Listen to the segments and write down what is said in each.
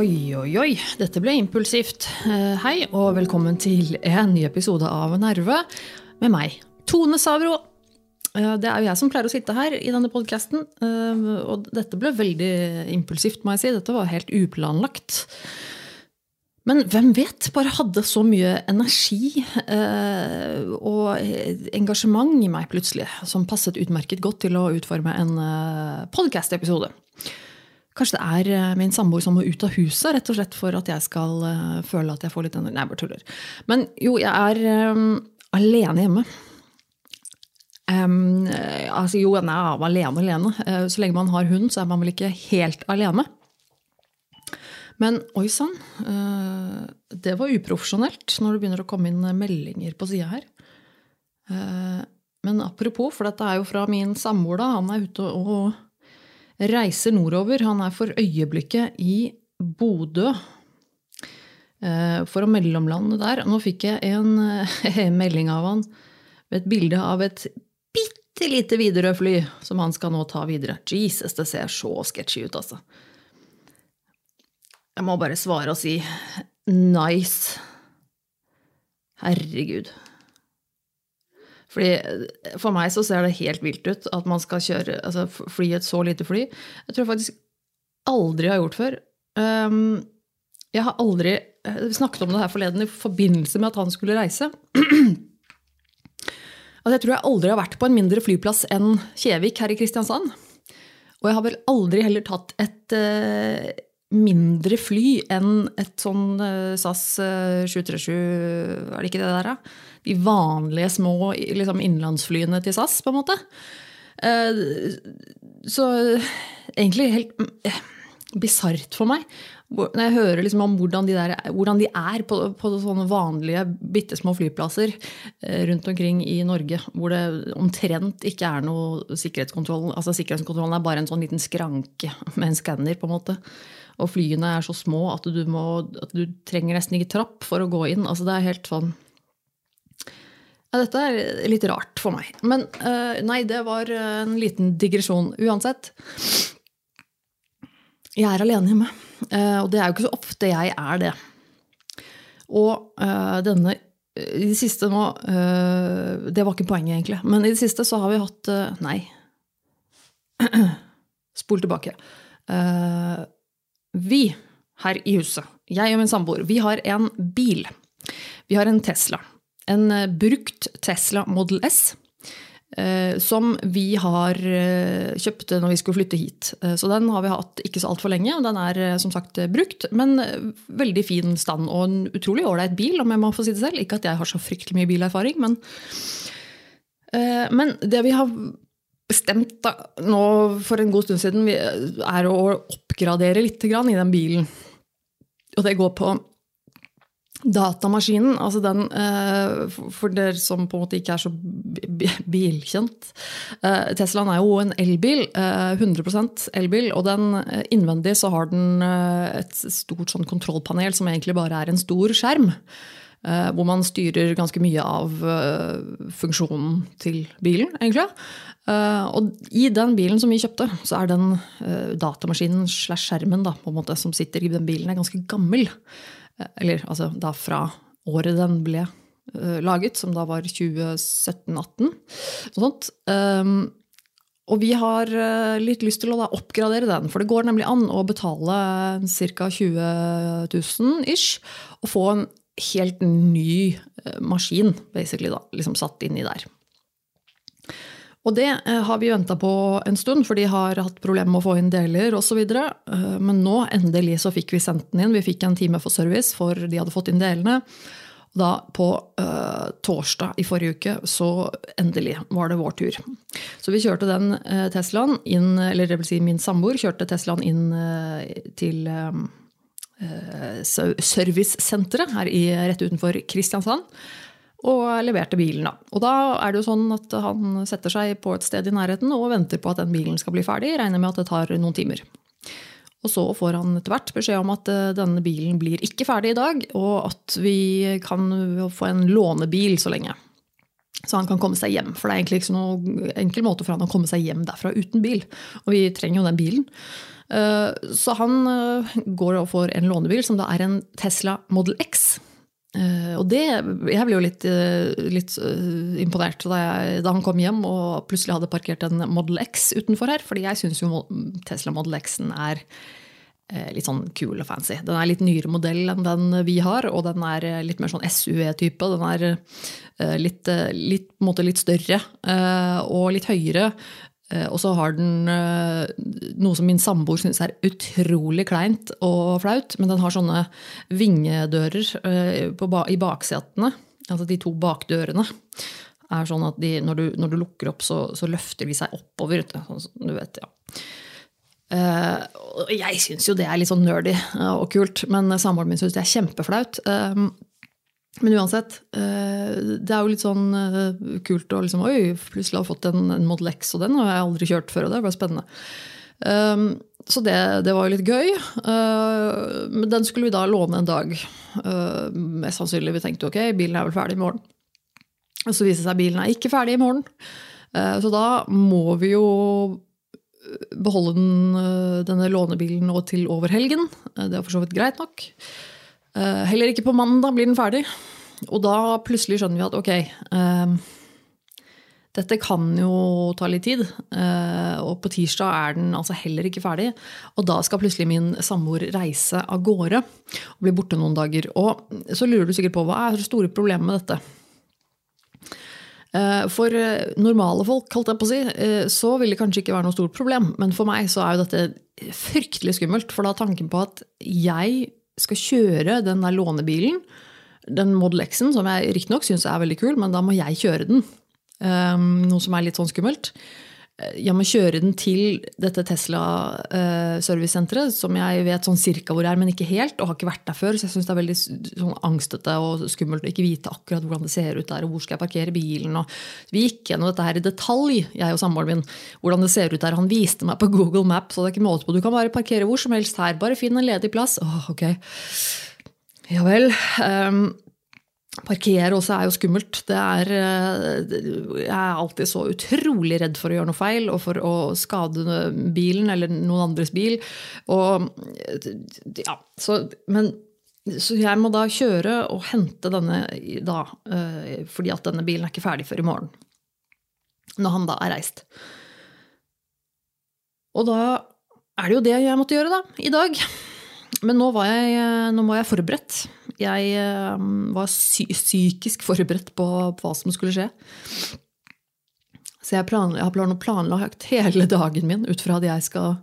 Oi, oi, oi. Dette ble impulsivt. Eh, Hei, og velkommen til en ny episode av Nerve med meg, Tone Savro. Eh, Det er jo jeg som pleier å sitte her i denne podkasten. Og dette ble veldig impulsivt, må jeg si. Dette var helt uplanlagt. Men hvem vet? Bare hadde så mye energi eh, og engasjement i meg plutselig, som passet utmerket godt til å utforme en eh, podkast-episode. Kanskje det er eh, min samboer som må ut av huset, rett og slett for at jeg skal eh, føle at jeg får litt energi. Nei, bare tuller. Men jo, jeg er eh, alene hjemme. Um, altså jo, jeg er alene alene. Eh, så lenge man har hund, så er man vel ikke helt alene. Men oi sann, uh, det var uprofesjonelt når det begynner å komme inn meldinger på sida her. Uh, Men apropos, for dette er jo fra min samboer, da. Han er ute og reiser nordover. Han er for øyeblikket i Bodø. For å mellomlande der. Nå fikk jeg en melding av han med et bilde av et bitte lite Widerøe-fly som han skal nå ta videre. Jesus, det ser så sketchy ut, altså. Jeg må bare svare og si nice. Herregud. Fordi For meg så ser det helt vilt ut at man skal kjøre, altså fly et så lite fly. Jeg tror jeg faktisk aldri har gjort før. Um, jeg har aldri snakket om det her forleden i forbindelse med at han skulle reise. Altså jeg tror jeg aldri har vært på en mindre flyplass enn Kjevik her i Kristiansand. Og jeg har vel aldri heller tatt et eh, mindre fly enn et sånn eh, SAS eh, 737 Er det ikke det der, da? De vanlige små liksom, innenlandsflyene til SAS, på en måte. Eh, så egentlig helt eh, bisart for meg. Når jeg hører liksom om hvordan de, der, hvordan de er på, på sånne vanlige bitte små flyplasser eh, rundt omkring i Norge, hvor det omtrent ikke er noe sikkerhetskontroll. Altså Sikkerhetskontrollen er bare en sånn liten skranke med en skanner. Og flyene er så små at du, må, at du trenger nesten ikke trapp for å gå inn. Altså Det er helt sånn ja, Dette er litt rart for meg. Men eh, nei, det var en liten digresjon. Uansett. Jeg er alene hjemme. Eh, og det er jo ikke så ofte jeg er det. Og eh, denne I det siste nå eh, Det var ikke poenget, egentlig. Men i det siste så har vi hatt eh, Nei. Spol tilbake. Eh, vi her i huset, jeg og min samboer, vi har en bil. Vi har en Tesla. En eh, brukt Tesla Model S. eh, Som vi har kjøpte kjøpt når vi skulle flytte hit. Eh, Så den har vi hatt ikke så altfor lenge. Den er eh, som sagt eh, brukt, men eh, veldig fin stand og en utrolig ålreit bil, om jeg må få si det selv. Ikke at jeg har så fryktelig mye bilerfaring, men Eh, Men det vi har bestemt da, nå for en god stund siden, er å oppgradere litt i den bilen. Og det går på datamaskinen. Altså den, eh, for- dere som på en måte ikke er så bi- bi- bilkjent. Eh, Teslaen er jo en elbil, eh, 100% elbil, og den eh, innvendig så har den eh, et stort sånn kontrollpanel som egentlig bare er en stor skjerm. Eh, hvor man styrer ganske mye av eh, funksjonen til bilen, egentlig. Eh, og i den bilen som vi kjøpte, så er den eh, datamaskinen slash skjermen da, måte, som sitter i den bilen, er ganske gammel. Eh, eller altså da fra året den ble eh, laget, som da var 2017-2018. Noe sånt. Um, og vi har eh, litt lyst til å oppgradere den, for det går nemlig an å betale ca. 20 000 ish og få en helt ny maskin basically da, liksom satt inni der. Og det eh, har vi venta på en stund, for de har hatt problemer med å få inn deler osv. Uh, men nå endelig så fikk vi sendt den inn. Vi fikk en time for service, for de hadde fått inn delene. Da på uh, torsdag i forrige uke så endelig var det vår tur. Så vi kjørte den uh, Teslaen inn, eller det vil si min samboer kjørte Teslaen inn uh, til eh, eh, servicesenteret her i, rett utenfor Kristiansand. Og leverte bilen, da. Og da er det jo sånn at han setter seg på et sted i nærheten og venter på at den bilen skal bli ferdig. Regner med at det tar noen timer. Og så får han etter hvert beskjed om at eh, denne bilen blir ikke ferdig i dag, og at vi kan få en lånebil så lenge. Så han kan komme seg hjem. For det er egentlig ikke noen enkel måte for han å komme seg hjem derfra uten bil. Og vi trenger jo den bilen. Eh, så han eh, går og får en lånebil som da er en Tesla Model X. Og det, jeg ble jo litt, litt imponert da, jeg, da, han kom hjem og plutselig hadde parkert en Model X utenfor her. fordi jeg syns jo Tesla Model X-en er Eh, litt sånn kul og fancy. Den er litt nyere modell enn den vi har, og den er eh, litt mer sånn SUV-type. Den er eh, litt, litt, litt, større og litt høyere. Og så har den noe som min samboer syns er utrolig kleint og flaut, men den har sånne vingedører i baksetene. Altså de to bakdørene er sånn at de, når, du, når, du, lukker opp, så, så løfter de seg oppover. Sånn du vet, ja. Jeg syns jo det er litt sånn nerdy og kult, men samboeren min syns det er kjempeflaut. Uh, men uansett, det er jo litt sånn kult å liksom Oi, plutselig har jeg fått en, en, Model X, og den har jeg aldri kjørt før, og det ble spennende. så det, det, var jo litt gøy. men den skulle vi da låne en dag. mest sannsynlig. Vi tenkte ok, bilen er vel ferdig i morgen. Og så viser det seg at bilen er ikke ferdig i morgen. så da må vi jo beholde den, eh, denne lånebilen nå til over helgen. Eh, det er for så vidt greit nok. Eh, heller ikke på mandag blir den ferdig. Og da plutselig skjønner vi at ok, dette kan jo ta litt tid. Og på tirsdag er den altså heller ikke ferdig. Og da skal plutselig min samboer reise av gårde og bli borte noen dager. Og så lurer du sikkert på hva er det store problemet med dette? Eh, for eh, normale folk, holdt jeg på å si, eh, så vil det kanskje ikke være noe stort problem. Men for meg så er jo dette fryktelig skummelt. For da tanken på at jeg skal kjøre den der lånebilen, den Model X-en, som jeg riktignok syns er veldig kul, men da må jeg kjøre den. Noe som er litt sånn skummelt. Eh, jeg må kjøre den til dette Tesla uh, servicesenteret, som jeg vet sånn cirka hvor det er, men ikke helt, og har ikke vært der før. Så jeg syns det er veldig sånn angstete og skummelt å ikke vite akkurat hvordan det ser ut der, og hvor skal jeg parkere bilen. Og vi gikk gjennom dette her i detalj, jeg og samboeren min, hvordan det ser ut der. Han viste meg på Google Map, så det er ikke måte på. Du kan bare parkere hvor som helst her, bare finn en ledig plass. Åh, ok. Ja vel. Um, Parkere også er jo skummelt. Er, eh, jeg er alltid så utrolig redd for å gjøre noe feil og for å skade bilen eller noen andres bil. Og, ja, så, men, så jeg må da kjøre og hente denne da, eh, fordi at denne bilen er ikke ferdig før i morgen. Når han da er reist. Og da er det jo det jeg måtte gjøre da, i dag. Men nå, jeg, eh, nå var jeg forberedt. Jeg eh, var psykisk forberedt på, på, hva som skulle skje. Så jeg, plan, jeg har planlagt hele dagen min ut fra at jeg skal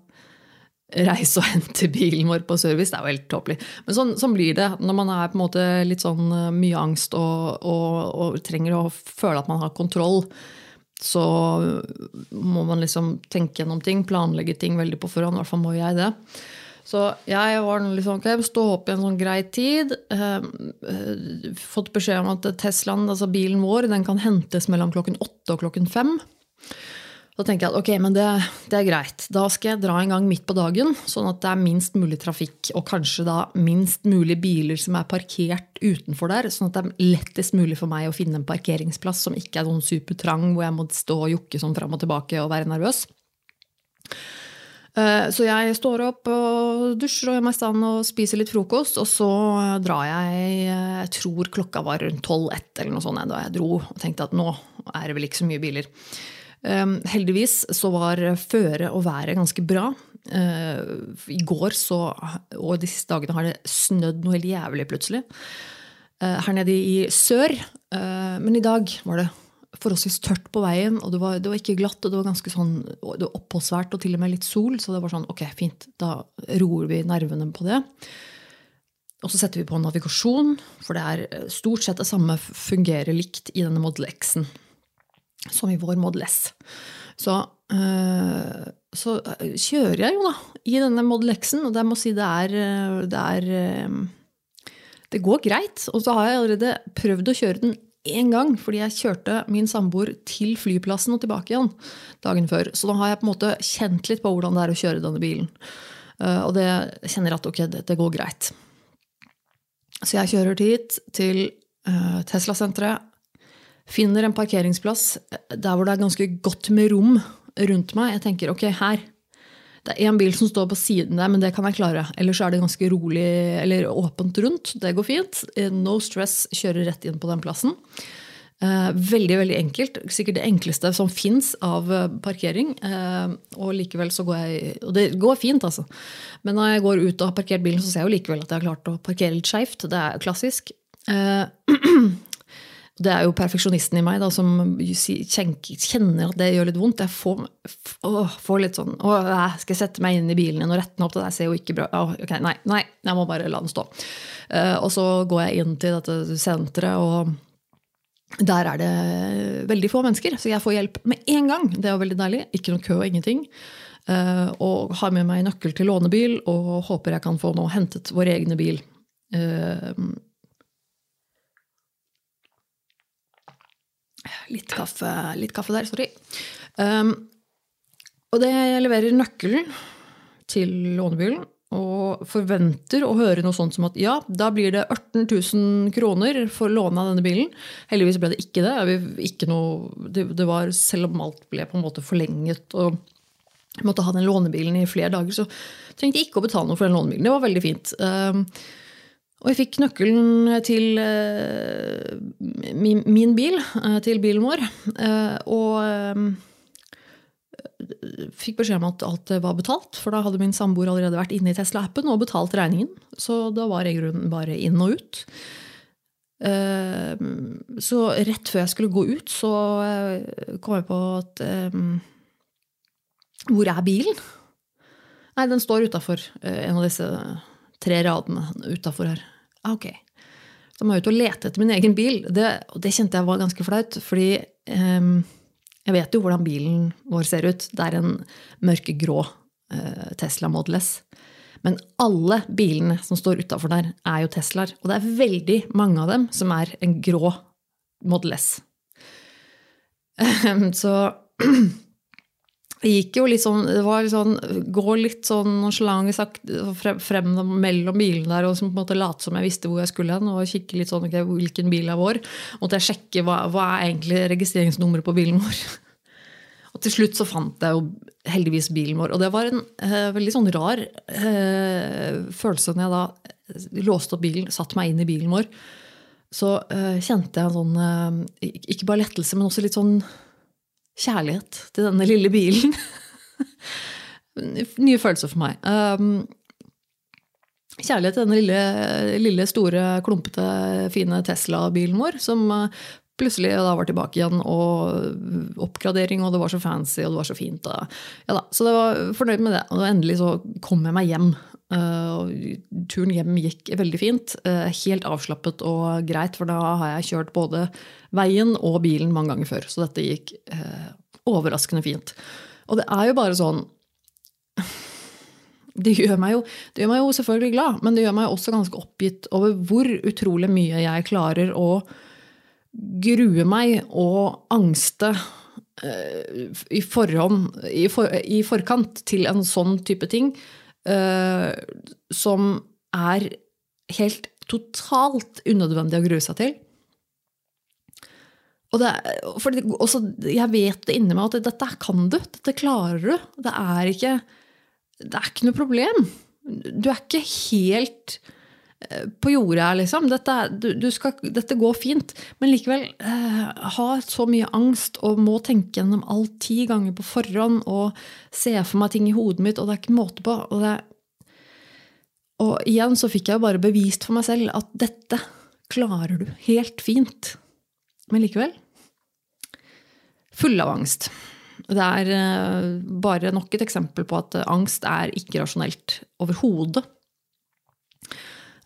reise og hente bilen vår på service. Det er jo helt tåpelig. Men sånn, sånn, blir det når man er på en måte litt sånn eh, mye angst og, og, og trenger å føle at man har kontroll så må man liksom tenke gjennom ting, planlegge ting veldig på forhånd. I hvert fall må jeg det. Så jeg var liksom, ok, stå opp i en sånn grei tid. Eh, eh, fått beskjed om at Teslaen, altså bilen vår, den kan hentes mellom klokken åtte og klokken fem. Da tenker jeg at ok, men det, det, er greit. Da skal jeg dra en gang midt på dagen, sånn at det er minst mulig trafikk. Og kanskje da minst mulig biler som er parkert utenfor der. Sånn at det er lettest mulig for meg å finne en parkeringsplass som ikke er sånn supertrang, hvor jeg må stå og jokke sånn fram og tilbake og være nervøs. Eh, så jeg står opp og dusjer og gjør meg i stand og spiser litt frokost. Og så drar jeg Jeg tror klokka var rundt 12-1 eller noe sånt da jeg dro. Og tenkte at nå er det vel ikke så mye biler. Um, heldigvis så var føret og været ganske bra. I går så, og de siste dagene har det snødd noe helt jævlig plutselig. Her nede i sør. Men i dag var det forholdsvis tørt på veien, og det var, det var, ikke glatt. og Det var ganske sånn, det var oppholdsvært og til og med litt sol. Så det var sånn, ok, fint, da roer vi nervene på det. Og så setter vi på navigasjon, for det er eh, stort sett det samme fungerer likt i denne Model X-en som i vår Model S. Så, øh, så eh, kjører jeg jo da i denne Model X-en, og jeg må si det er, det er det går greit. Og så har jeg allerede prøvd å kjøre den én gang, fordi jeg kjørte min samboer til flyplassen og tilbake igjen dagen før. Så da har jeg på en måte kjent litt på hvordan det er å kjøre denne bilen. Eh, og det kjenner jeg at ok, det, går greit. Så jeg kjører dit, til uh, Tesla-senteret. Finner en parkeringsplass der hvor det er ganske godt med rom rundt meg. Jeg tenker ok, her. Det er én bil som står på siden der, men det kan jeg klare. Ellers er det ganske rolig eller åpent rundt. Det går fint. No stress, kjører rett inn på den plassen. Eh, veldig veldig enkelt. Sikkert det enkleste som fins av eh, parkering. Eh, og likevel så går jeg Og det går fint, altså. Men når jeg går ut og har parkert bilen, så ser jeg jo likevel at jeg har klart å parkere litt skeivt. Det er klassisk. Det er jo perfeksjonisten i meg da, som kjenner at det gjør litt vondt. Jeg får, å, får litt sånn å, Skal jeg sette meg inn i bilen og rette den opp? Det der ser jo ikke bra å, okay, nei, nei, jeg må bare la den stå. og så går jeg inn til dette senteret, og der er det veldig få mennesker, så jeg får hjelp med en gang. Det jo veldig deilig. Ikke noe kø og ingenting. Uh, og har med meg nøkkel til lånebil og håper jeg kan få nå hentet vår egne bil. Uh, litt, kaffe, litt kaffe der, sorry. Um, og det jeg leverer nøkkelen til lånebilen, og forventer å høre noe sånt som at ja, da blir det 18 000 kroner for lånet av denne bilen. Heldigvis ble det ikke det. Ikke noe, det, var, Selv om alt ble på en måte forlenget og jeg måtte ha den lånebilen i flere dager, så trengte jeg ikke å betale noe for den lånebilen. Det var veldig fint. Ehm, og jeg fikk nøkkelen til eh, min bil, eh, til bilen vår. Eh, og ehm, fikk beskjed om at alt var betalt, for da hadde min samboer allerede vært inne i Tesla-appen og betalt regningen. Så da var jeg i grunnen bare inn og ut. Så rett før jeg skulle gå ut, så eh, kom jeg på at Hvor er bilen? Nei, den står utafor eh, en av disse tre radene utafor her. Ah, ok. Så må jeg ut og lete etter min egen bil. Det, og det kjente jeg var ganske flaut, fordi um, jeg vet jo hvordan bilen vår ser ut. Det er en mørkegrå eh, Tesla Model S. Men alle bilene som står utafor der, er jo Teslaer. Og det er veldig mange av dem som er en grå Model S. Så det gikk jo litt sånn Det var litt sånn Gå litt sånn nonsjalant frem, frem mellom bilene der og på en måte late som jeg visste hvor jeg skulle hen. Og kikke litt sånn okay, hvilken bil er vår. Måtte jeg sjekke hva, hva er egentlig registreringsnummeret på bilen vår. Og til slutt så fant jeg jo heldigvis bilen vår. Og det var en uh, veldig sånn rar uh, følelse når jeg da låste opp bilen, satte meg inn i bilen vår. Så uh, kjente jeg en sånn Ikke bare lettelse, men også litt sånn kjærlighet til denne lille bilen. Nye følelser for meg. Um, kjærlighet til denne lille, lille, store, klumpete, fine Tesla-bilen vår, som plutselig da var tilbake igjen, og oppgradering, og det var så fancy, og det var så fint. Ja så jeg var fornøyd med det. Og endelig så kom jeg meg hjem. Uh, turen hjem gikk veldig fint. Uh, helt avslappet og greit, for da har jeg kjørt både veien og bilen mange ganger før. Så dette gikk uh, overraskende fint. Og det er jo bare sånn det gjør, jo, det gjør, meg jo, selvfølgelig glad, men det gjør meg også ganske oppgitt over hvor utrolig mye jeg klarer å grue meg og angste uh, i forhånd, i, for, i, forkant til en sånn type ting, uh, som er helt totalt unødvendig å grue seg til. Og det, for det, også, jeg vet det inni meg at dette kan du. Dette klarer du. Det er ikke, det er ikke noe problem. Du er ikke helt Eh, på jordet her, liksom. Dette, du, skal, dette, går fint. Men likevel eh, ha så mye angst og må tenke gjennom alt ti ganger på forhånd og se for meg ting i hodet mitt, og det er ikke måte på. Og, det, og igjen så fikk jeg jo bare bevist for meg selv at dette klarer du helt fint. Men likevel full av angst. Det er eh, bare nok et eksempel på at angst er ikke rasjonelt overhodet.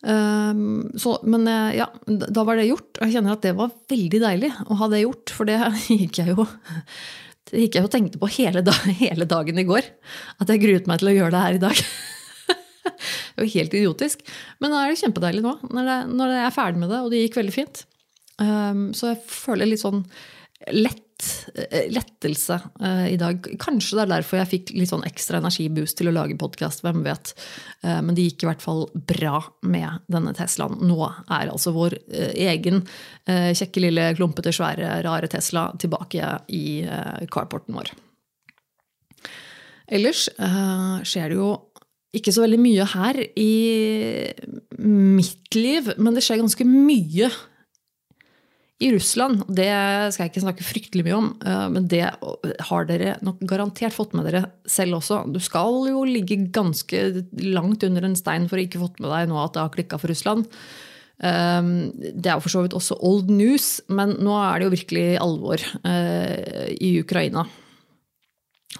Um, så, men eh, ja, da var det gjort. Og jeg kjenner at det var veldig deilig å ha det gjort. For det gikk jeg jo, det gikk jeg og tenkte på hele, dag, hele, dagen i går. At jeg gruet meg til å gjøre det her i dag. det var helt idiotisk. Men da er det kjempedeilig nå, når, det, når jeg er ferdig med det, og det gikk veldig fint. Um, så jeg føler litt sånn lett litt eh, lettelse eh, i dag. Kanskje det er derfor jeg fikk litt sånn ekstra energiboost til å lage podkast. Hvem vet. Eh, men det gikk i hvert fall bra med denne Teslaen. Nå er altså vår egen kjekke, lille, klumpete, svære, rare Tesla tilbake i carporten vår. Ellers skjer det jo ikke så veldig mye her i mitt liv, men det skjer ganske mye i Russland. Det skal jeg ikke snakke fryktelig mye om, eh, men det har dere nok garantert fått med dere selv også. Du skal jo ligge ganske langt under en stein for å ikke fått med deg nå at det har klikka for Russland. Eh, det er for så vidt også old news, men nå er det jo virkelig alvor eh, i Ukraina.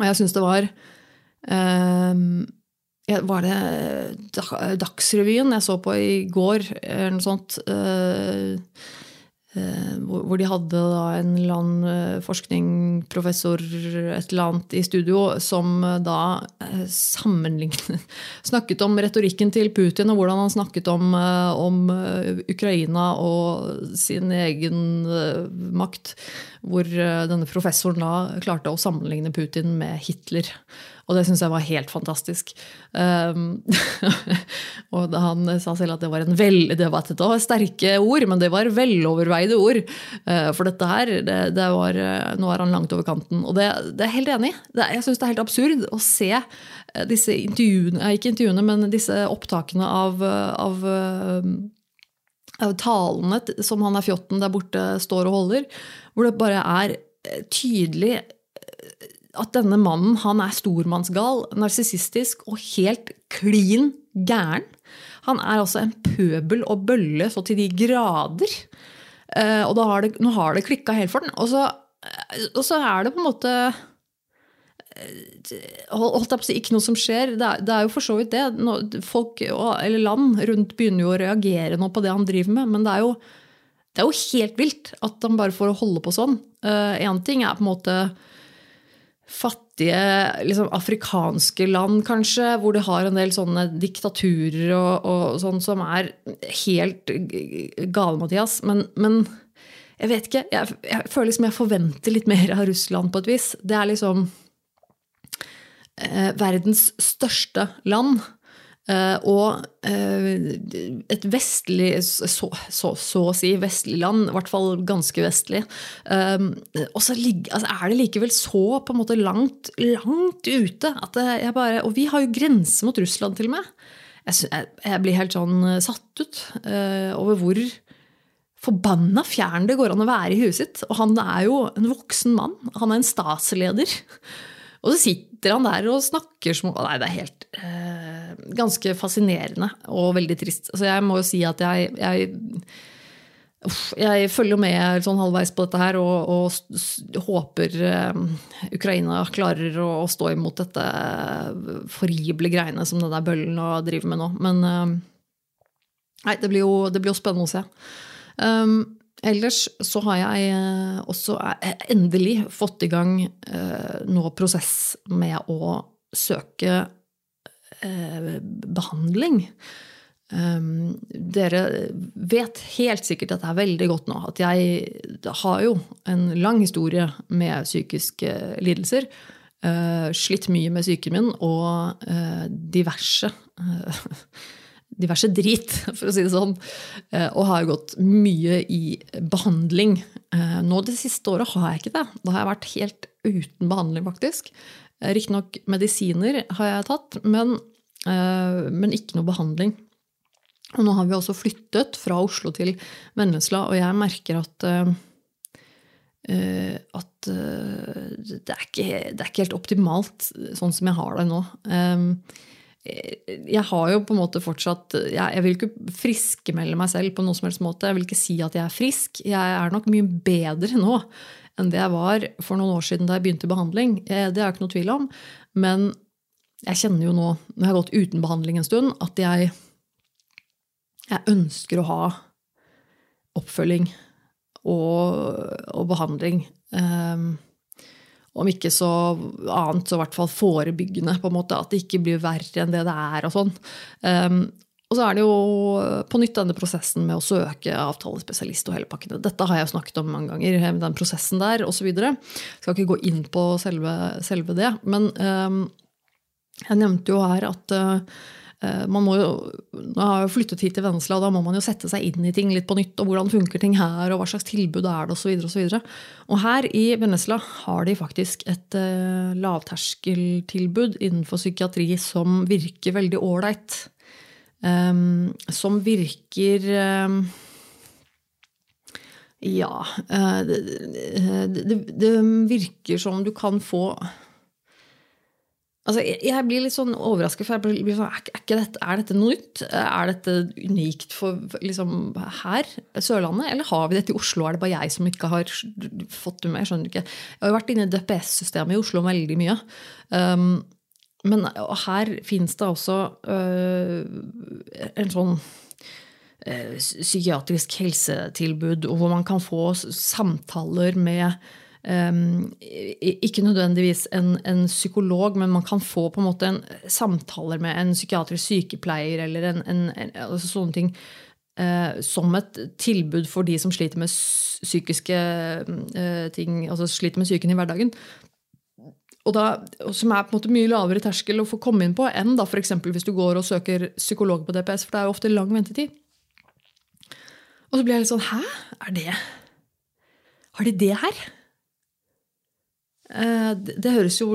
Og jeg syns det var var det Dagsrevyen jeg så på i går, eller noe sånt? Eh, hvor de hadde en eller annen eh, forskningsprofessor et eller annet i studio som eh, da sammenlignet Snakket om retorikken til Putin og hvordan han snakket om, om Ukraina og sin egen makt. Hvor denne professoren da klarte å sammenligne Putin med Hitler. Og det syns jeg var helt fantastisk. Um, og han sa selv at det var vel, det var, det sterke ord, men det var veloverveide ord. Uh, for dette her, det, det var, uh, nå er han langt over kanten. Og det, er jeg helt enig i. Jeg syns det er helt absurd å se uh, disse intervjuene, ikke intervjuene, men disse opptakene av av talene som han er fjotten der borte står og holder, hvor det bare er tydelig at denne mannen han er stormannsgal, narsissistisk og helt klin gæren. Han er altså en pøbel og bølle så til de grader. Eh, og har det, nå har det klikka helt for den. Og så, eh, og så, er det på en måte eh, holdt jeg på å si, ikke noe som skjer. Det er, det er jo for så vidt det. Folk, eller land rundt begynner jo å reagere nå på det han driver med. Men det er jo, det er jo helt vilt at han bare får holde på sånn. Én ting er på en måte fattige liksom, afrikanske land, kanskje, hvor de har en del sånne diktaturer og, og sånn som er helt gale, Mathias. Men, men, jeg vet ikke. Jeg, jeg føler liksom jeg forventer litt mer av Russland på et vis. Det er liksom eh, verdens største land. Uh, og uh, et vestlig, så, så, så, å si vestlig land, i hvert fall ganske vestlig. Um, og så altså, er det likevel så på en måte langt, langt ute at jeg bare Og vi har jo grense mot Russland, til og med. Jeg, jeg, blir helt sånn satt ut over hvor forbanna fjern det går an å være i huet sitt. Og han er jo en voksen mann. Han er en statsleder. Og så sitter han der og snakker som Nei, det er helt eh, Ganske fascinerende og veldig trist. Altså, jeg må jo si at jeg, jeg jeg følger med sånn halvveis på dette her og, og håper uh, Ukraina klarer å, å, stå imot dette forrible greiene som denne bøllen driver med nå. Men uh, nei, det blir, jo, det blir, jo, spennende å se. Um, Ellers så har jeg eh, også eh, endelig fått i gang noe prosess med å søke behandling. Ehm, dere vet helt sikkert at det er veldig godt nå at jeg har jo en lang historie med psykiske lidelser. Slitt mye med psyken min og diverse diverse drit, for å si det sånn. Eh, og har gått mye i behandling. Eh, nå det siste året har jeg ikke det. Da har jeg vært helt uten behandling, faktisk. Eh, riktignok medisiner har jeg tatt, men, men, ikke noe behandling. Og nå har vi også flyttet fra Oslo til Vennesla, og jeg merker at at det er, ikke, det er ikke helt optimalt sånn som jeg har det nå jeg har jo på en måte fortsatt jeg, jeg vil ikke friskmelde meg selv på noen som helst måte. Jeg vil ikke si at jeg er frisk. Jeg er nok mye bedre nå enn det jeg var for noen år siden da jeg begynte behandling. Eh, det er jeg ikke noe tvil om. Men jeg kjenner jo nå, når jeg har gått uten behandling en stund, at jeg, jeg ønsker å ha oppfølging og, og behandling. Um, om ikke så annet, så i hvert fall forebyggende. på en måte, At det ikke blir verre enn det det er. og sånn. Um, og så er det jo på nytt denne prosessen med å søke avtalespesialist og hele pakkene. Dette har jeg jo snakket om mange ganger, den prosessen der osv. Skal ikke gå inn på selve, selve det. Men um, jeg nevnte jo her at uh, man må jo, Nå har jeg flyttet hit til Vennesla, og da må man jo sette seg inn i ting litt på nytt. Og hvordan funker ting her, og hva slags tilbud er det, osv. Og, så videre, og, og her i Vennesla har de faktisk et uh, lavterskeltilbud innenfor psykiatri som virker veldig ålreit. Um, som virker um, Ja uh, det, det, det, virker som du kan få Altså, jeg blir litt sånn overrasket, for jeg blir sånn, er, dette, er dette noe nytt? Er dette unikt for liksom, her, Sørlandet, eller har vi dette i Oslo? Er det bare jeg som ikke har fått det med? Jeg skjønner ikke. Jeg har vært inne i DPS-systemet i Oslo veldig mye. Um, men her fins det også uh, en sånn uh, psykiatrisk helsetilbud hvor man kan få samtaler med um, ikke nødvendigvis en, en, psykolog, men man kan få på en måte en samtaler med en psykiatrisk sykepleier eller en, altså sånne ting. Uh, som et tilbud for de som sliter med psykiske uh, ting, altså sliter med psyken i hverdagen og da, som er på en måte mye lavere terskel å få komme inn på enn da f.eks. hvis du går og søker psykolog på DPS, for det er jo ofte lang ventetid. Og så blir jeg litt sånn Hæ? Er det Har de det her? Eh, det, det høres jo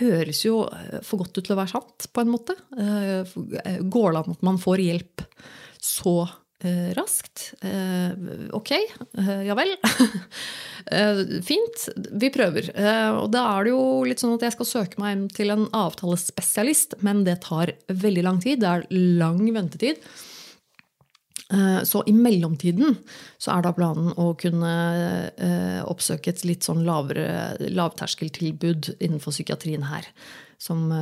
høres jo for godt ut til å være sant, på en måte. Eh, går det an at man får hjelp så Eh, raskt. Eh, ok, eh, ja vel. fint, vi prøver. og da er det jo litt sånn at jeg skal søke meg til en avtalespesialist, men det tar veldig lang tid. Det er lang ventetid. Så i mellomtiden så er da planen å kunne oppsøke et litt sånn lavere lavterskeltilbud innenfor psykiatrien her. Som,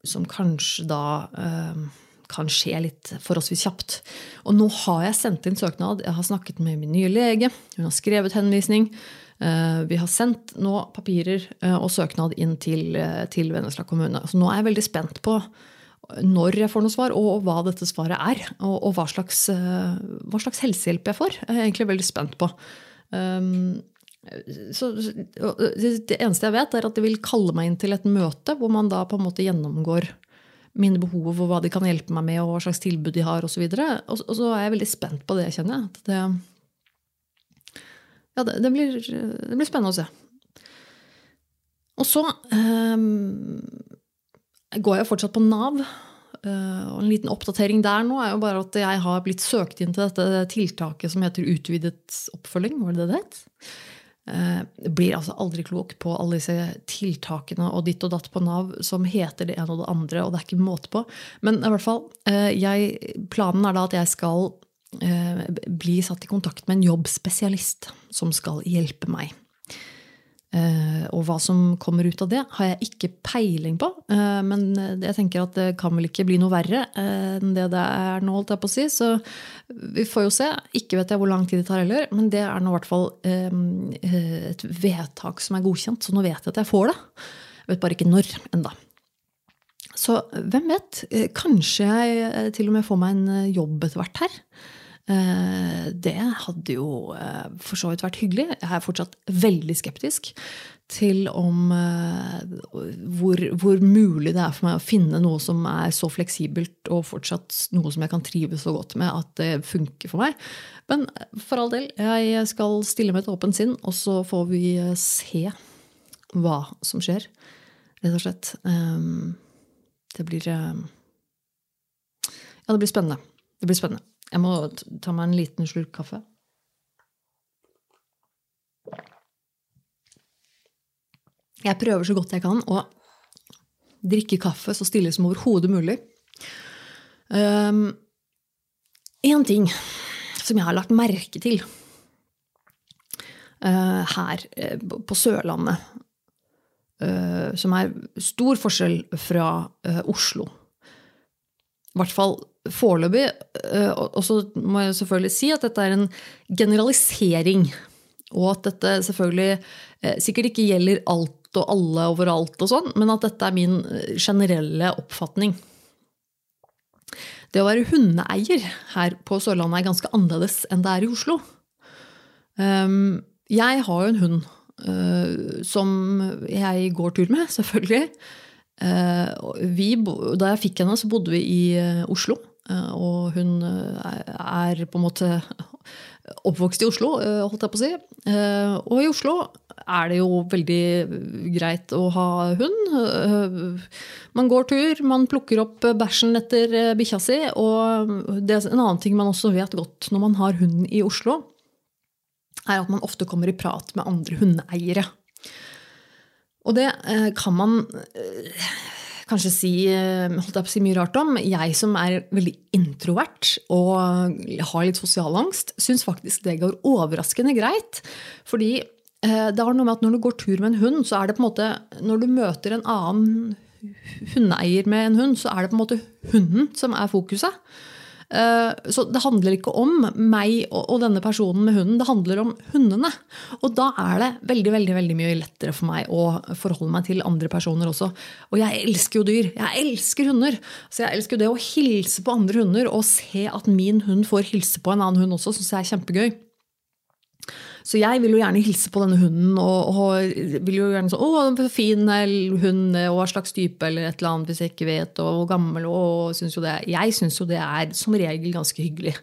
som kanskje da kan skje litt forholdsvis kjapt. Og nå har jeg sendt inn søknad. Jeg har snakket med min nye lege. Hun har skrevet henvisning. Eh, vi har sendt nå papirer eh, og søknad inn til, eh, til Vennesla kommune. Så nå er jeg veldig spent på når jeg får noe svar, og hva dette svaret er. Og, og hva, slags, hva, slags, helsehjelp jeg får. Jeg er egentlig veldig spent på. Um, så, det eneste jeg vet, er at de vil kalle meg inn til et møte hvor man da på en måte gjennomgår mine behov og hva de kan hjelpe meg med, og hva slags tilbud de har osv. Og, og, og så er jeg veldig spent på det, kjenner jeg. Det, ja, det, det, blir, det, blir, spennende å se. Og så um, går jeg fortsatt på Nav. Uh, og en liten oppdatering der nå er jo bare at jeg har blitt søkt inn til dette tiltaket som heter utvidet oppfølging. Var det det het? Eh, blir altså aldri klok på alle disse tiltakene og ditt og datt på Nav som heter det ene og det andre, og det er ikke måte på. Men i hvert fall, eh, jeg, planen er da at jeg skal eh, bli satt i kontakt med en jobbspesialist som skal hjelpe meg. Uh, og hva som kommer ut av det, har jeg ikke peiling på. Uh, men jeg tenker at det kan vel ikke bli noe verre uh, enn det det er nå, holdt jeg på å si. Så vi får jo se. Ikke vet jeg hvor lang tid det tar heller, men det er nå i hvert fall et vedtak som er godkjent. Så nå vet jeg at jeg får det. Jeg vet bare ikke når enda. Så hvem vet? Kanskje jeg til og med får meg en jobb etter hvert her. Eh, det hadde jo eh, for så vidt vært hyggelig. Jeg er fortsatt veldig skeptisk til om eh, hvor, hvor, mulig det er for meg å finne noe som er så fleksibelt og fortsatt noe som jeg kan trives så godt med at det funker for meg. Men for all del, jeg skal stille med et åpent sinn, og så får vi se hva som skjer, rett og slett. Det blir Ja, det blir spennende. Det blir spennende. Jeg må ta meg en liten slurk kaffe. Jeg prøver så godt jeg kan å drikke kaffe så stille som overhodet mulig. Um, en ting som jeg har lagt merke til uh, her uh, på Sørlandet, uh, som er stor forskjell fra Oslo I hvert fall foreløpig eh, Og så må jeg selvfølgelig si at dette er en generalisering. Og at dette selvfølgelig eh, sikkert ikke gjelder alt og alle overalt, og sånn, men at dette er min eh, generelle oppfatning. Det å være hundeeier her på Sørlandet er ganske annerledes enn det er i Oslo. Um, jeg har jo en hund som jeg går tur med, selvfølgelig. Vi, da jeg fikk henne, så bodde vi i Oslo. Og hun er på en måte oppvokst i Oslo, holdt jeg på å si. og i Oslo er det jo veldig greit å ha hund. Man går tur, man plukker opp bæsjen etter bikkja si. Og det er en annen ting man også vet godt når man har hund i Oslo, er at man ofte kommer i prat med andre hundeeiere. Og det eh, kan man eh, kanskje si, eh, holdt jeg på å si mye rart om. Jeg som er veldig introvert og har litt sosialangst, syns faktisk det går overraskende greit. Fordi det har noe med at når du går tur med en hund, så er det på en måte Når du møter en annen hundeeier med en hund, så er det på en måte hunden som er fokuset. Eh, så det handler ikke om meg og denne personen med hunden, det handler om hundene. Og da er det veldig veldig, veldig mye lettere for meg å forholde meg til andre personer også. Og jeg elsker jo dyr. Jeg elsker hunder. Så jeg elsker jo det å hilse på andre hunder og se at min hund får hilse på en annen hund også, syns jeg er kjempegøy. Så jeg vil jo gjerne hilse på denne hunden og, og vil jo gjerne sånn 'Å, fin hund, og hva slags type', eller et eller annet hvis jeg ikke vet, og hvor gammel og synes jo det, Jeg syns jo det er som regel ganske hyggelig.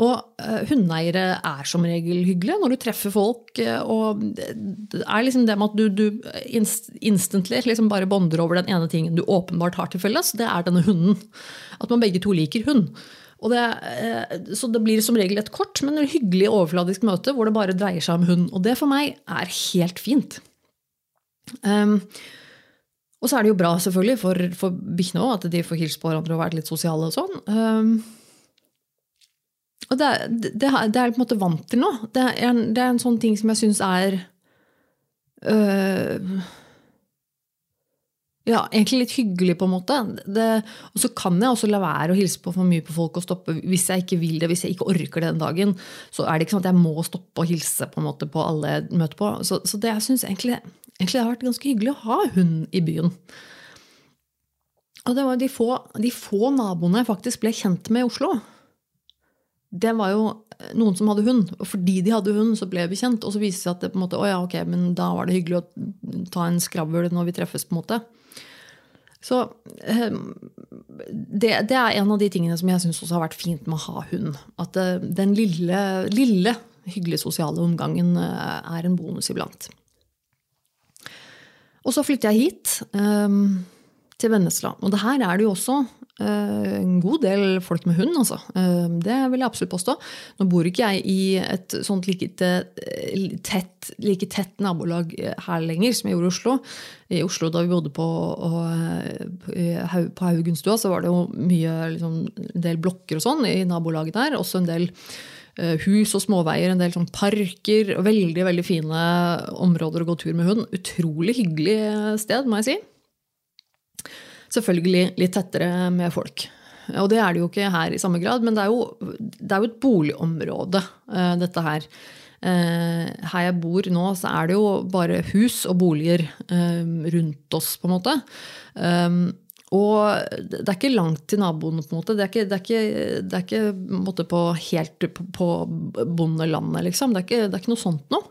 Og uh, hundeeiere er som regel hyggelige når du treffer folk. Og det er liksom det med at du, du inst instantly liksom bare bonder over den ene tingen du åpenbart har til felles, det er denne hunden. At man begge to liker hund. Det, eh, så det blir som regel et kort, men en hyggelig overfladisk møte hvor det bare dreier seg om hund. Og det for meg er helt fint. Um, og så er det jo bra selvfølgelig for, for bikkjene òg, at de får hilse på hverandre og vært litt sosiale. Og sånn. Um, og det, det, det, er jeg på en måte vant til nå. Det er en, det er en sånn ting som jeg syns er øh, ja, egentlig litt hyggelig, på en måte. Det, og så kan jeg også la være å hilse på for mye på folk og stoppe hvis jeg ikke vil det, hvis jeg ikke orker det den dagen. Så er det ikke sånn at jeg må stoppe og hilse på, en måte på alle jeg møter på. Så, så det jeg syns egentlig, egentlig det har vært ganske hyggelig å ha hund i byen. Og det var de få, de få naboene jeg faktisk ble kjent med i Oslo. Det var jo noen som hadde hund. Og fordi de hadde hund, så ble vi kjent. Og så viste det seg at det på en måte, å ja, ok, men da var det hyggelig å ta en skravl når vi treffes. på en måte. Så ehm, det, det, er en av de tingene som jeg syns også har vært fint med å ha hund. At eh, den lille, lille hyggelige sosiale omgangen eh, er en bonus iblant. Og så flytter jeg hit, um, til Vennesla. Og det her er det jo også en god del folk med hund, altså. Uh, det vil jeg absolutt påstå. Nå bor ikke jeg i et sånt like tett, like tett nabolag her lenger som jeg gjorde i Oslo i Oslo da vi bodde på, på Haugenstua, så var det jo mye, liksom, en del blokker og sånn i nabolaget der. Også en del hus og småveier, en del sånn parker. Veldig veldig fine områder å gå tur med hund. Utrolig hyggelig sted, må jeg si. Selvfølgelig litt tettere med folk. Og det er det jo ikke her i samme grad, men det er jo, det er jo et boligområde, uh, dette her. Eh, her jeg bor nå, så er det jo bare hus og boliger eh, rundt oss, på en måte. Eh, og det er ikke langt til naboene, på en måte. Det er ikke, det er ikke, det er ikke måte, på, helt på bondelandet, liksom. Det er, ikke, det er ikke noe sånt noe.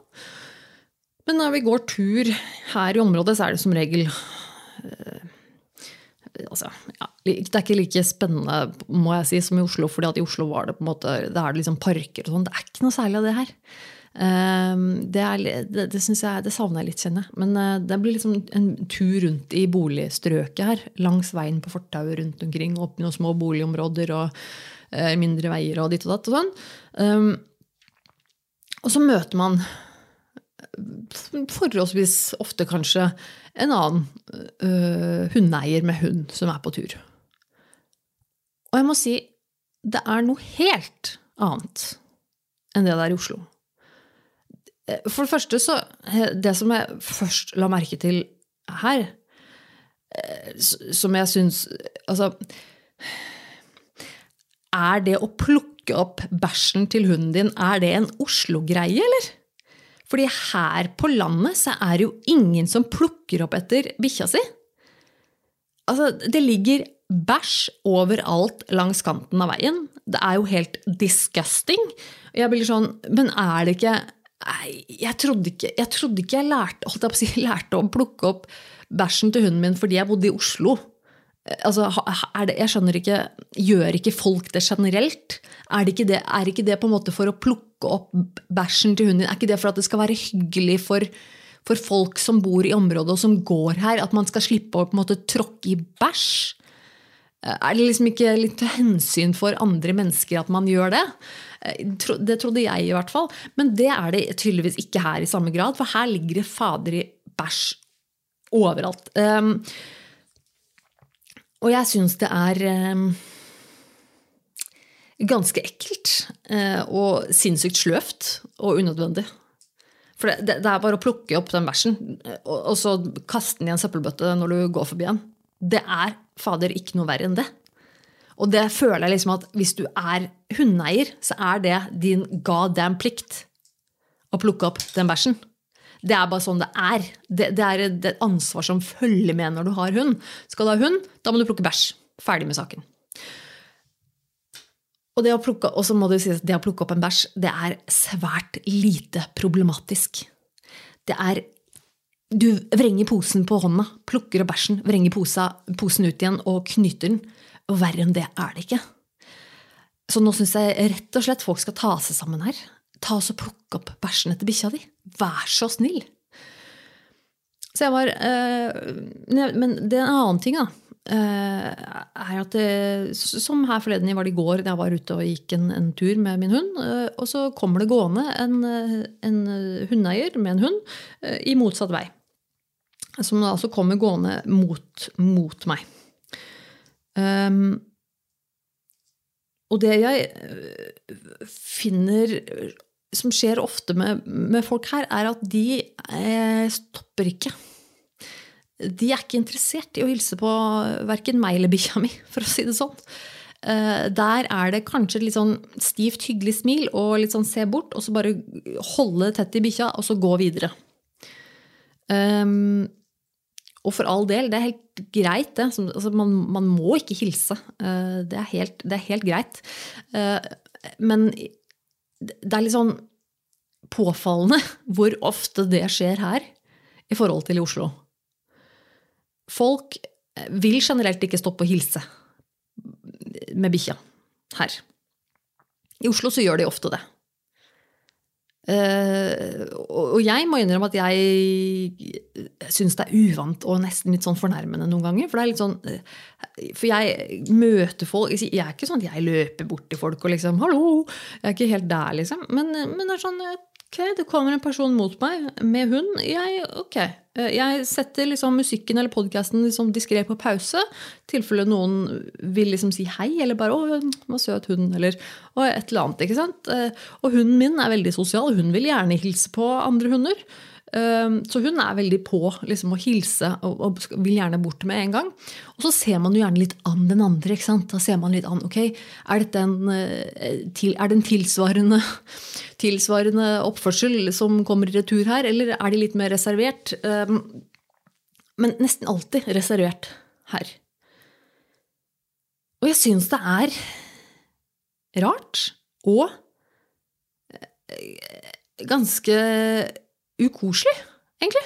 Men når vi går tur her i området, så er det som regel altså, ja, Det er ikke like spennende må jeg si, som i Oslo, fordi at i Oslo var det på en måte, det er liksom parker og sånn. Det er ikke noe særlig av det her. Ehm, det, er, det, det, jeg, det savner jeg litt, kjenner jeg. Men eh, det blir liksom en tur rundt i boligstrøket her. Langs veien på fortauet rundt omkring. Opp i noen små boligområder og uh, mindre veier og ditt og datt og sånn. Um, og så møter man eh, forholdsvis ofte kanskje en annen uh, hundeeier med hund som er på tur. Og jeg må si det er noe helt annet enn det der i Oslo. Eh, for det første så eh, Det som jeg først la merke til her, som jeg syns Altså Er det å plukke opp bæsjen til hunden din, er det en Oslo-greie, eller? Fordi her på landet så er det jo ingen som plukker opp etter bikkja si. Altså, det ligger bæsj overalt langs kanten av veien. Det er jo helt disgusting. Jeg blir sånn Men er det ikke jeg trodde ikke jeg, trodde ikke jeg lærte, å si, lærte å plukke opp bæsjen til hunden min fordi jeg bodde i Oslo. Altså, det, jeg skjønner ikke Gjør ikke folk det generelt? Er det ikke det, er ikke det på en måte for å plukke opp bæsjen til hunden din? Er ikke det for at det skal være hyggelig for, for folk som bor i området og som går her? At man skal slippe å på en måte tråkke i bæsj? Er det liksom ikke litt til hensyn for andre mennesker at man gjør det? Det trodde jeg i hvert fall. Men det er det tydeligvis ikke her i samme grad, for her ligger det fader i bæsj overalt. Um, og jeg syns det er um, ganske ekkelt uh, og sinnssykt sløvt og unødvendig. For det, det, er bare å plukke opp den bæsjen og, og så kaste den i en søppelbøtte når du går forbi den. Det er fader ikke noe verre enn det. Og det føler jeg liksom at hvis du er hundeeier, så er det din goddamn plikt å plukke opp den bæsjen. Det er bare sånn det er. Det, det er et ansvar som følger med når du har hund. Skal du ha hund, da må du plukke bæsj. Ferdig med saken. Og det å plukke, så må du si at det å plukke opp en bæsj, det er svært lite problematisk. Det er Du vrenger posen på hånda, plukker opp bæsjen, vrenger posen ut igjen og knyter den. Og verre enn det er det ikke. Så nå syns jeg rett og slett folk skal ta seg sammen her. Ta oss og Plukke opp bæsjen etter bikkja di. Vær så snill! Så jeg var øh, Men det er en annen ting, da. Øh, er at det, Som her forleden var det i går, da jeg var ute og gikk en, en tur med min hund. Øh, og så kommer det gående en, en hundeeier med en hund i motsatt vei. Som altså kommer gående mot, mot meg. Um, og det jeg eh, finner som skjer ofte med, med folk her, er at de eh, stopper ikke. De er ikke interessert i å hilse på verken meg eller bikkja mi, for å si det sånn. Eh, der er det kanskje litt sånn stivt, hyggelig smil og litt sånn se bort, og så bare holde tett i bikkja, og så gå videre. Um, og for all del, det er helt greit, det. Altså, man, man, må ikke hilse. Eh, det er helt, det er helt greit. Eh, men det er litt sånn påfallende hvor ofte det skjer her i forhold til i Oslo. Folk vil generelt ikke stoppe å hilse med bikkja her. I Oslo så gjør de ofte det. Uh, og jeg må innrømme at jeg syns det er uvant og nesten litt sånn fornærmende noen ganger. For sånn For jeg møter folk Jeg er ikke sånn at jeg løper bort til folk og liksom 'hallo'. Jeg er ikke helt der, liksom. Men, men det er sånn Ok, det kommer en person mot meg med hund. Jeg, ok. Eh, jeg setter liksom musikken eller podkasten liksom diskré på pause. I tilfelle noen vil liksom si hei, eller bare 'Å, hva søt hund', eller et eller annet. ikke sant? Eh, og hunden min er veldig sosial. Hun vil gjerne hilse på andre hunder. Ehm, så hun er veldig på liksom, å hilse og, vil gjerne bort med en gang. Og så ser man jo gjerne litt an den andre. ikke sant? Da ser man litt an, ok, Er, dette en, eh, er det en tilsvarende, tilsvarende oppførsel som kommer i retur her, eller er de litt mer reservert? Ehm, men nesten alltid reservert her. Og jeg syns det er rart og eh, ganske ukoselig, egentlig.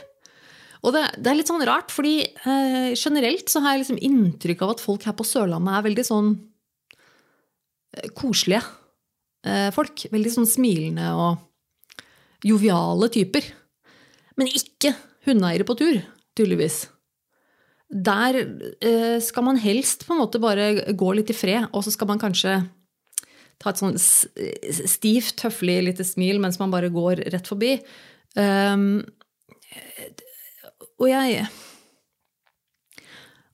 Og det, det, er litt sånn rart, fordi eh, generelt så har jeg liksom inntrykk av at folk her på Sørlandet er veldig sånn eh, koselige eh, folk. Veldig sånn smilende og joviale typer. Men ikke hundeeiere på tur, tydeligvis. Der eh, skal man helst på en måte bare gå litt i fred, og så skal man kanskje ta et sånn stivt, høflig lite smil mens man bare går rett forbi. Um, og jeg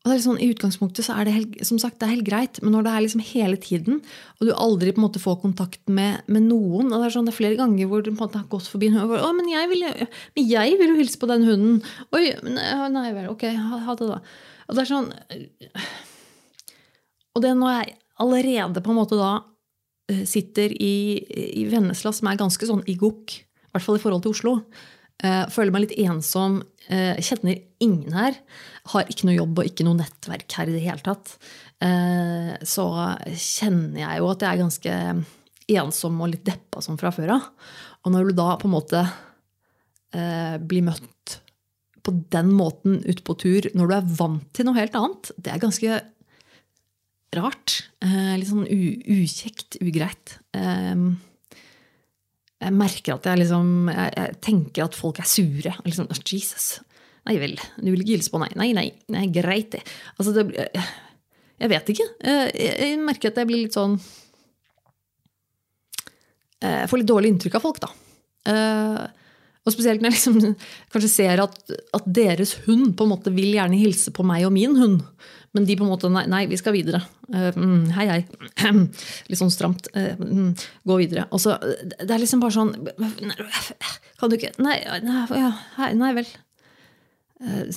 og det er sånn, I utgangspunktet så er det helt, som sagt, det er helt greit, men når det er liksom hele tiden, og du aldri på en måte får kontakt med, med noen og Det er sånn, det er flere ganger hvor du på en måte har gått forbi en hund og men jeg, vil, jo hilse på den hunden. Oi, nei vel, ok, ha, ha, det, da. Og det er sånn Og det når jeg allerede på en måte da eh, sitter i, i Vennesla, som er ganske sånn i gokk, i hvert fall i forhold til Oslo, Eh, føler meg litt ensom. Eh, kjenner ingen her. Har ikke noe jobb og ikke noe nettverk her i det hele tatt. Eh, så kjenner jeg jo at jeg er ganske ensom og litt deppa sånn fra før av. Og når du da på en måte blir møtt på den måten ute på tur når du er vant til noe helt annet, det er ganske rart. litt sånn ukjekt, ugreit. Jeg merker at jeg liksom jeg, jeg tenker at folk er sure. Liksom, Jesus. Nei vel, du vil ikke hilse på? Nei, nei, nei, nei greit, det. Altså, det Jeg vet ikke. Jeg, jeg merker at jeg blir litt sånn Jeg får litt dårlig inntrykk av folk, da. Og spesielt når jeg liksom kanskje ser at, at, deres hund på en måte vil gjerne hilse på meg og min hund. Men de på en måte Nei, nei vi skal videre. Uh, hei, hei. Litt sånn stramt. Uh, gå videre. Og så, Det er liksom bare sånn Kan du ikke Nei, nei, hei, nei vel. Uh,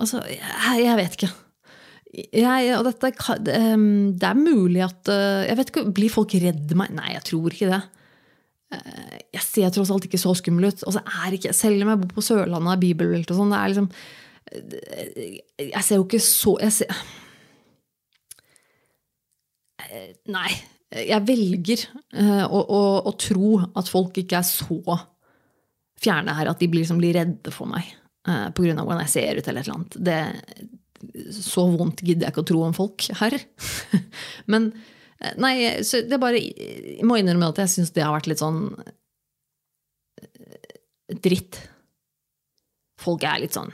altså, jeg, jeg, vet ikke. Jeg, og dette, det er mulig at Jeg vet ikke, Blir folk redd meg? Nei, jeg tror ikke det. Jeg ser tross alt ikke så skummel ut. Ikke, selv om jeg bor på Sørlandet er bibelbelte og sånn, det er liksom Jeg ser jo ikke så jeg ser, Nei. Jeg velger å, å, å, tro at folk ikke er så fjerne her at de blir, liksom, blir redde for meg eh, pga. hvordan jeg ser ut eller et eller annet. Det, så vondt gidder jeg ikke å tro om folk her. Men nei, så det er bare Jeg må innrømme at jeg syns det har vært litt sånn dritt. Folk er litt sånn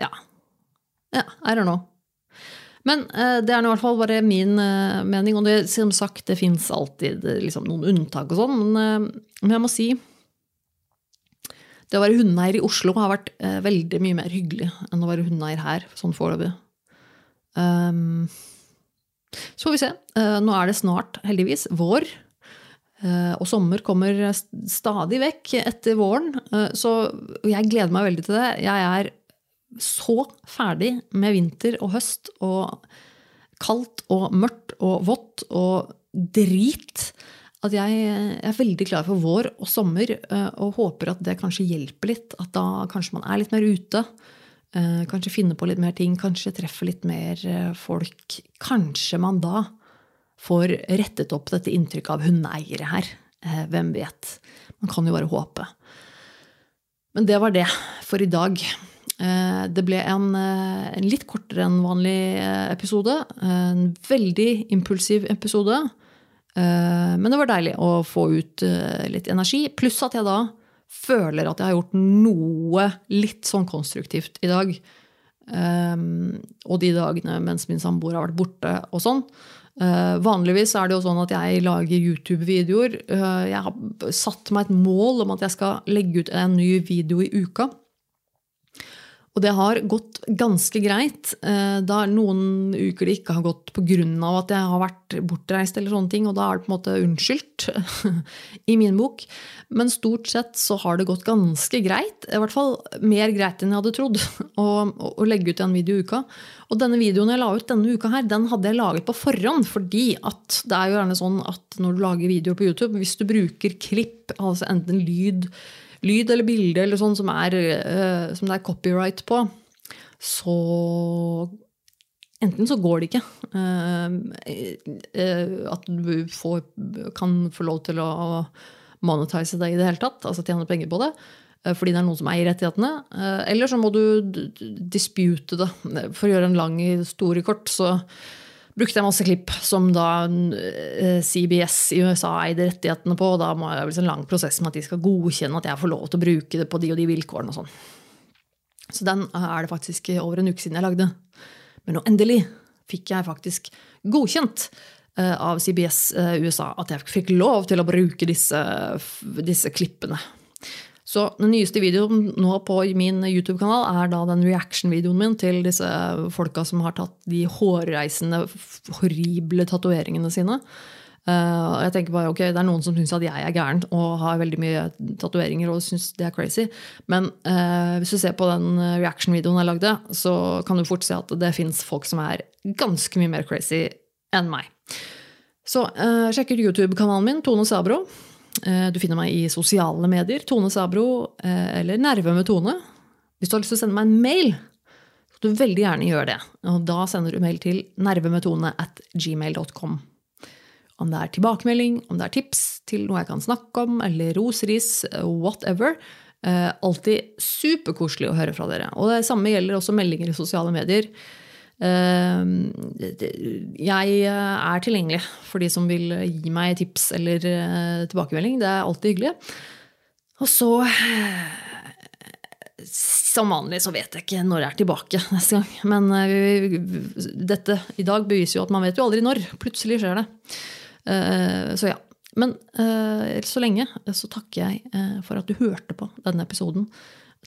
Ja. Ja, I don't know. Men uh, det er i hvert fall bare min mening. Og det, som sagt, det fins alltid liksom, noen unntak og sånn. Men, men, jeg må si Det å være hundeeier i Oslo har vært veldig mye mer hyggelig enn å være hundeeier her, sånn foreløpig. Um, så får vi se. nå er det snart, heldigvis, vår. og sommer kommer stadig vekk etter våren. så jeg gleder meg veldig til det. Jeg er så ferdig med vinter og høst og kaldt og mørkt og vått og drit at jeg er veldig klar for vår og sommer eh, og håper at det kanskje hjelper litt. At da kanskje man er litt mer ute. Eh, kanskje finne på litt mer ting. Kanskje treffe litt mer eh, folk. Kanskje man da får rettet opp dette inntrykket av hundeeiere her. Hvem vet? Man kan jo bare håpe. Men det var det for i dag. Eh, det ble en, eh, en, litt kortere enn vanlig eh, episode. En veldig impulsiv episode. Men det var deilig å få ut litt energi. Pluss at jeg da føler at jeg har gjort noe litt sånn konstruktivt i dag. Og de dagene mens min samboer har vært borte og sånn. Vanligvis er det jo sånn at jeg lager YouTube-videoer. Jeg har satt meg et mål om at jeg skal legge ut en ny video i uka. Og det har gått ganske greit. Da er det noen uker det ikke har gått pga. at jeg har vært bortreist, eller sånne ting, og da er det på en måte unnskyldt i min bok. Men stort sett så har det gått ganske greit. I hvert fall mer greit enn jeg hadde trodd. Å, å legge ut en video i uka. Og denne videoen jeg la ut denne uka her, den hadde jeg laget på forhånd. Fordi at det er jo gjerne sånn at når du lager videoer på YouTube, hvis du bruker klipp, altså enten lyd lyd eller bilde eller sånn som, er, uh, som det er copyright på, så Enten så går det ikke. Uh, uh, at du får, kan få lov til å monetize det i det hele tatt, altså tjene penger på det fordi det er noen som eier rettighetene. Eller så må du dispute det. For å gjøre en lang historie kort, så brukte jeg masse klipp som da eh, CBS i USA eide rettighetene på. og Da må jeg en lang prosess med at de skal godkjenne at jeg får lov til å bruke det på de og de vilkårene. og sånn. Så den er det faktisk over en uke siden jeg lagde. Men nå endelig fikk jeg faktisk godkjent eh, av CBS eh, USA at jeg fikk lov til å bruke disse, disse klippene. Så den nyeste videoen nå på min YouTube-kanal er da den reaction-videoen min til disse folka som har tatt de hårreisende, horrible tatoveringene sine. Uh, jeg tenker bare, ok, Det er noen som syns at jeg er gæren og har veldig mye tatoveringer og synes det er crazy. Men uh, hvis du ser på den reaction-videoen jeg lagde, så kan du fort se at det fins folk som er ganske mye mer crazy enn meg. Så uh, sjekk ut YouTube-kanalen min, Tone Sabro. Du finner meg i sosiale medier. Tone Sabro eller Nerve med Tone. Hvis du har lyst til å sende meg en mail, så du veldig gjerne gjøre det. Og da sender du mail til nervemetone at gmail.com. Om det er tilbakemelding, om det er tips til noe jeg kan snakke om, eller roseris, whatever. Eh, alltid superkoselig å høre fra dere. Og det samme gjelder også meldinger i sosiale medier. Eh, jeg er tilgjengelig for de som vil gi meg tips eller eh, tilbakemelding. Det er alltid hyggelig. Og så som vanlig så vet jeg ikke når jeg er tilbake neste gang. Men dette i dag beviser jo at man vet jo aldri når. Plutselig skjer det. Så ja. Men så lenge så takker jeg for at du hørte på denne episoden.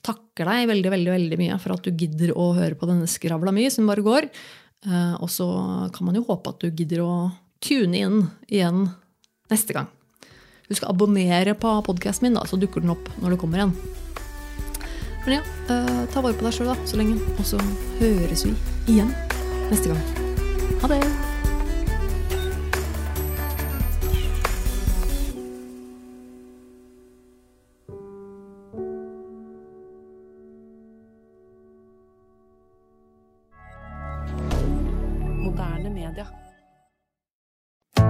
Takker deg veldig veldig, veldig mye for at du gidder å høre på denne skravla mi som bare går. og så kan man jo håpe at du gidder å tune inn igjen neste gang. Husk å abonnere på podkasten min, da, så dukker den opp når det kommer igjen. Men ja, uh, ta vare på deg sjøl så lenge. Og så høres vi igjen neste gang. Ha det!